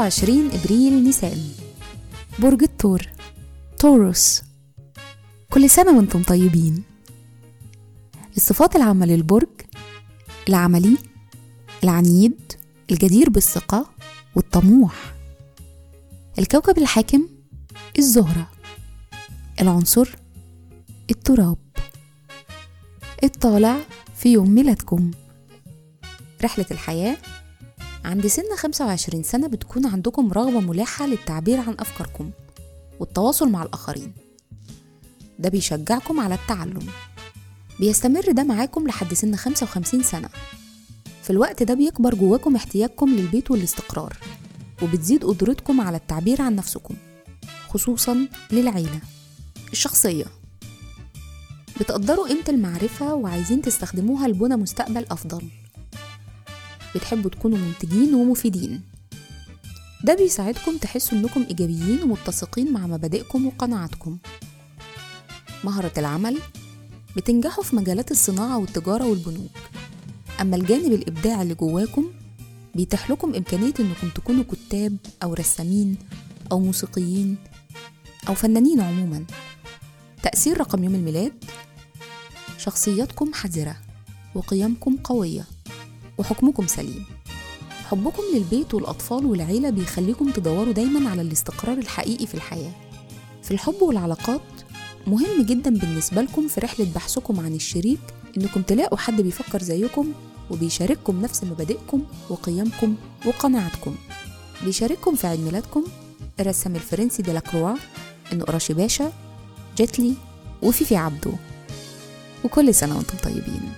25 إبريل نيسان. برج الثور توروس كل سنة وأنتم طيبين. الصفات العامة للبرج العملي العنيد الجدير بالثقة والطموح. الكوكب الحاكم الزهرة. العنصر التراب. الطالع في يوم ميلادكم. رحلة الحياة عند سن 25 سنة بتكون عندكم رغبة ملحة للتعبير عن أفكاركم والتواصل مع الآخرين. ده بيشجعكم على التعلم. بيستمر ده معاكم لحد سن 55 سنة. في الوقت ده بيكبر جواكم احتياجكم للبيت والاستقرار وبتزيد قدرتكم على التعبير عن نفسكم خصوصا للعيلة. الشخصية. بتقدروا قيمة المعرفة وعايزين تستخدموها لبنى مستقبل أفضل. بتحبوا تكونوا منتجين ومفيدين. ده بيساعدكم تحسوا إنكم إيجابيين ومتسقين مع مبادئكم وقناعاتكم. مهرة العمل بتنجحوا في مجالات الصناعة والتجارة والبنوك. أما الجانب الإبداعي اللي جواكم بيتيح لكم إمكانية إنكم تكونوا كتاب أو رسامين أو موسيقيين أو فنانين عموما. تأثير رقم يوم الميلاد شخصياتكم حذرة وقيمكم قوية. وحكمكم سليم. حبكم للبيت والأطفال والعيلة بيخليكم تدوروا دايما على الاستقرار الحقيقي في الحياة. في الحب والعلاقات مهم جدا بالنسبة لكم في رحلة بحثكم عن الشريك إنكم تلاقوا حد بيفكر زيكم وبيشارككم نفس مبادئكم وقيمكم وقناعاتكم بيشارككم في عيد ميلادكم الرسام الفرنسي ديلاكروا النقراشي باشا جيتلي وفيفي عبده وكل سنة وأنتم طيبين.